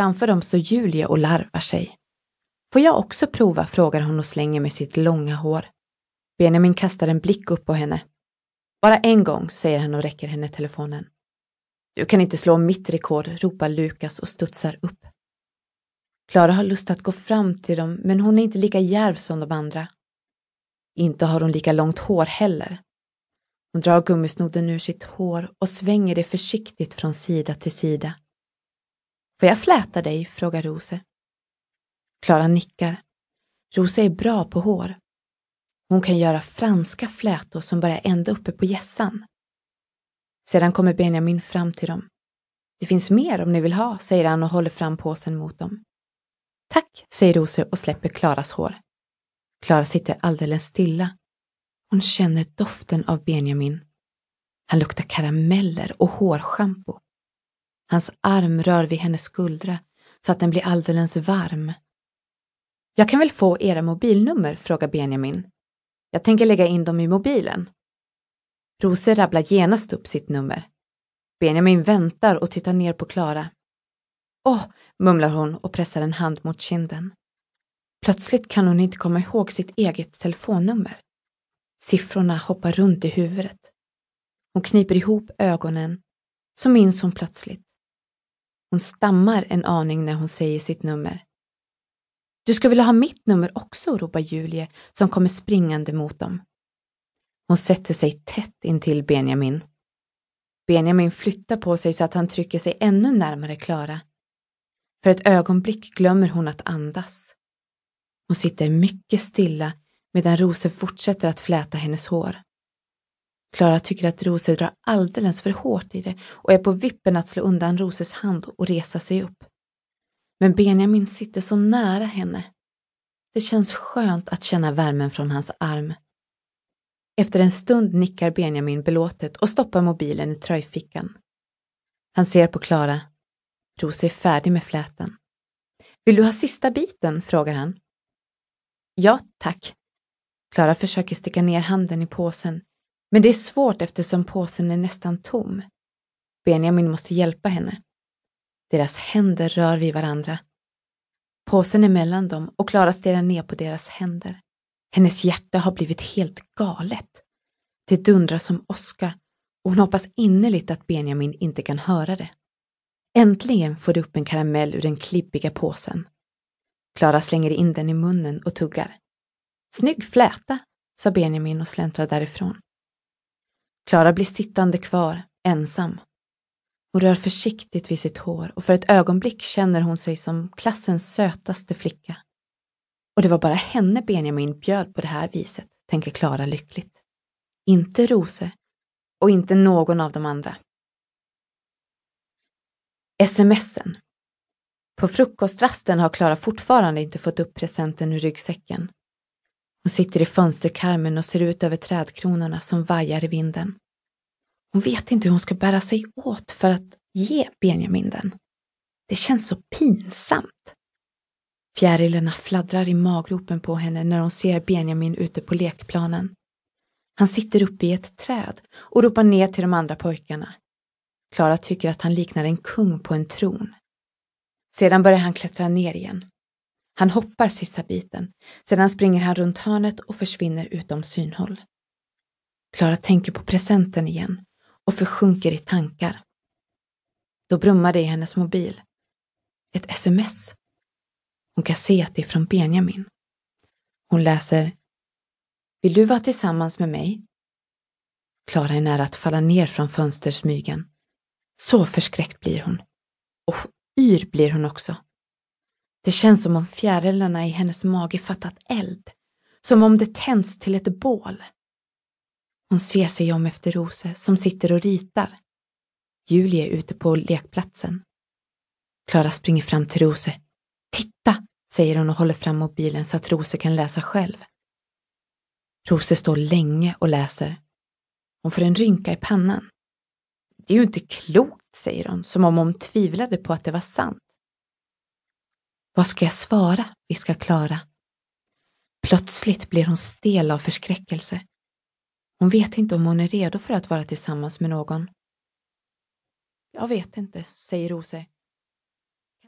Framför dem står Julie och larvar sig. Får jag också prova? frågar hon och slänger med sitt långa hår. Benjamin kastar en blick upp på henne. Bara en gång, säger han och räcker henne telefonen. Du kan inte slå mitt rekord, ropar Lukas och studsar upp. Klara har lust att gå fram till dem, men hon är inte lika järv som de andra. Inte har hon lika långt hår heller. Hon drar gummisnodden ur sitt hår och svänger det försiktigt från sida till sida. Får jag fläta dig? frågar Rose. Klara nickar. Rose är bra på hår. Hon kan göra franska flätor som börjar ända uppe på gässan. Sedan kommer Benjamin fram till dem. Det finns mer om ni vill ha, säger han och håller fram påsen mot dem. Tack, säger Rose och släpper Klaras hår. Klara sitter alldeles stilla. Hon känner doften av Benjamin. Han luktar karameller och hårschampo. Hans arm rör vid hennes skuldra så att den blir alldeles varm. Jag kan väl få era mobilnummer? frågar Benjamin. Jag tänker lägga in dem i mobilen. Rose rabblar genast upp sitt nummer. Benjamin väntar och tittar ner på Klara. Åh, mumlar hon och pressar en hand mot kinden. Plötsligt kan hon inte komma ihåg sitt eget telefonnummer. Siffrorna hoppar runt i huvudet. Hon kniper ihop ögonen, så minns hon plötsligt. Hon stammar en aning när hon säger sitt nummer. Du ska vilja ha mitt nummer också, ropar Julie som kommer springande mot dem. Hon sätter sig tätt intill Benjamin. Benjamin flyttar på sig så att han trycker sig ännu närmare Klara. För ett ögonblick glömmer hon att andas. Hon sitter mycket stilla medan Rose fortsätter att fläta hennes hår. Klara tycker att Rose drar alldeles för hårt i det och är på vippen att slå undan Roses hand och resa sig upp. Men Benjamin sitter så nära henne. Det känns skönt att känna värmen från hans arm. Efter en stund nickar Benjamin belåtet och stoppar mobilen i tröjfickan. Han ser på Klara. Rose är färdig med fläten. Vill du ha sista biten? frågar han. Ja, tack. Klara försöker sticka ner handen i påsen, men det är svårt eftersom påsen är nästan tom. Benjamin måste hjälpa henne. Deras händer rör vid varandra. Påsen är mellan dem och Klara stirrar ner på deras händer. Hennes hjärta har blivit helt galet. Det dundrar som åska och hon hoppas innerligt att Benjamin inte kan höra det. Äntligen får det upp en karamell ur den klibbiga påsen. Klara slänger in den i munnen och tuggar. Snygg fläta, sa Benjamin och släntrar därifrån. Klara blir sittande kvar, ensam. Hon rör försiktigt vid sitt hår och för ett ögonblick känner hon sig som klassens sötaste flicka. Och det var bara henne Benjamin bjöd på det här viset, tänker Klara lyckligt. Inte Rose och inte någon av de andra. Smsen. På frukostrasten har Klara fortfarande inte fått upp presenten ur ryggsäcken. Hon sitter i fönsterkarmen och ser ut över trädkronorna som vajar i vinden. Hon vet inte hur hon ska bära sig åt för att ge Benjamin den. Det känns så pinsamt. Fjärilarna fladdrar i maggropen på henne när hon ser Benjamin ute på lekplanen. Han sitter uppe i ett träd och ropar ner till de andra pojkarna. Klara tycker att han liknar en kung på en tron. Sedan börjar han klättra ner igen. Han hoppar sista biten, sedan springer han runt hörnet och försvinner utom synhåll. Klara tänker på presenten igen och försjunker i tankar. Då brummar det i hennes mobil. Ett sms. Hon kan se att det är från Benjamin. Hon läser Vill du vara tillsammans med mig? Klara är nära att falla ner från fönstersmygen. Så förskräckt blir hon. Och yr blir hon också. Det känns som om fjärilarna i hennes mage fattat eld. Som om det tänds till ett bål. Hon ser sig om efter Rose som sitter och ritar. Julie är ute på lekplatsen. Klara springer fram till Rose. Titta, säger hon och håller fram mobilen så att Rose kan läsa själv. Rose står länge och läser. Hon får en rynka i pannan. Det är ju inte klokt, säger hon, som om hon tvivlade på att det var sant. Vad ska jag svara? viskar Klara. Plötsligt blir hon stel av förskräckelse. Hon vet inte om hon är redo för att vara tillsammans med någon. Jag vet inte, säger Rose